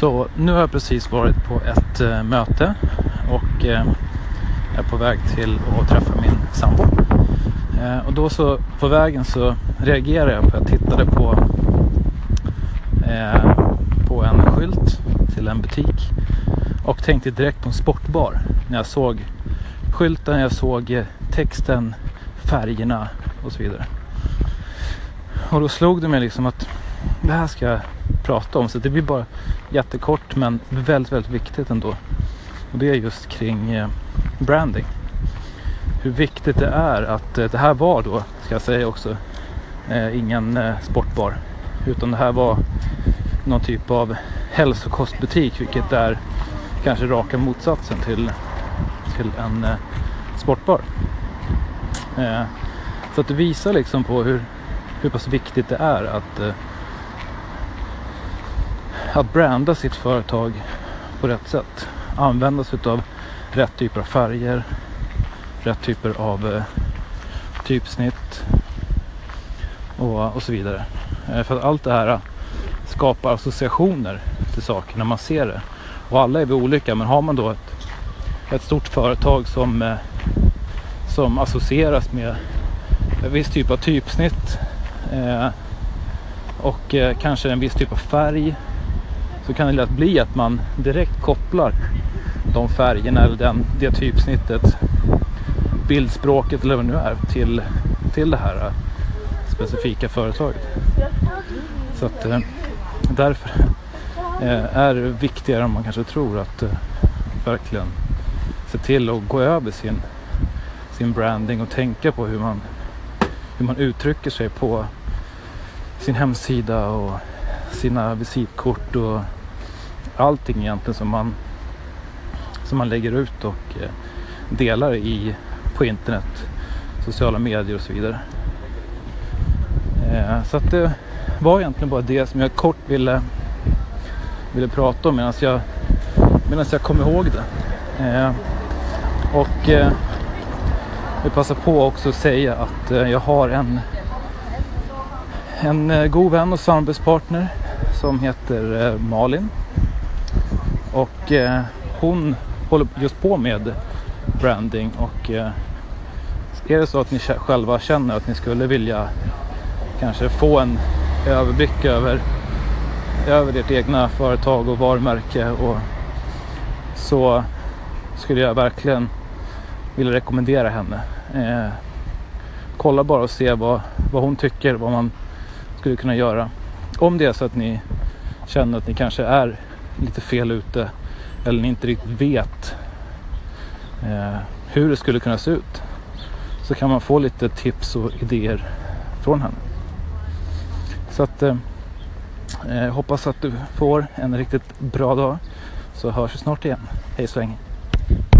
Så nu har jag precis varit på ett eh, möte och eh, är på väg till att träffa min sambo. Eh, och då så på vägen så reagerade jag på att jag tittade på, eh, på en skylt till en butik och tänkte direkt på en sportbar när jag såg skylten, jag såg eh, texten, färgerna och så vidare. Och då slog det mig liksom att det här ska jag prata om. Så det blir bara jättekort men väldigt, väldigt viktigt ändå. Och det är just kring eh, branding. Hur viktigt det är att eh, det här var då, ska jag säga också, eh, ingen sportbar. Utan det här var någon typ av hälsokostbutik vilket är kanske raka motsatsen till, till en sportbar. Så att det visar liksom på hur, hur pass viktigt det är att att branda sitt företag på rätt sätt. Använda sig av rätt typer av färger, rätt typer av eh, typsnitt och, och så vidare. Eh, för att allt det här eh, skapar associationer till saker när man ser det. Och alla är vi olika men har man då ett, ett stort företag som, eh, som associeras med en viss typ av typsnitt eh, och eh, kanske en viss typ av färg så kan det lätt bli att man direkt kopplar de färgerna eller den, det typsnittet, bildspråket eller vad det nu är till, till det här äh, specifika företaget. Så att äh, därför äh, är det viktigare än man kanske tror att verkligen se till att gå över sin, sin branding och tänka på hur man, hur man uttrycker sig på sin hemsida och sina visitkort och allting egentligen som man, som man lägger ut och eh, delar i, på internet, sociala medier och så vidare. Eh, så att det var egentligen bara det som jag kort ville, ville prata om medan jag, medan jag kom ihåg det. Eh, och jag vill passa på också att säga att jag har en, en god vän och samarbetspartner som heter Malin och eh, hon håller just på med branding och eh, är det så att ni själva känner att ni skulle vilja kanske få en överblick över, över ert egna företag och varumärke och så skulle jag verkligen vilja rekommendera henne. Eh, kolla bara och se vad, vad hon tycker, vad man skulle kunna göra. Om det är så att ni känner att ni kanske är lite fel ute eller ni inte riktigt vet eh, hur det skulle kunna se ut så kan man få lite tips och idéer från henne. Så att eh, jag hoppas att du får en riktigt bra dag så hörs vi snart igen. Hej så länge!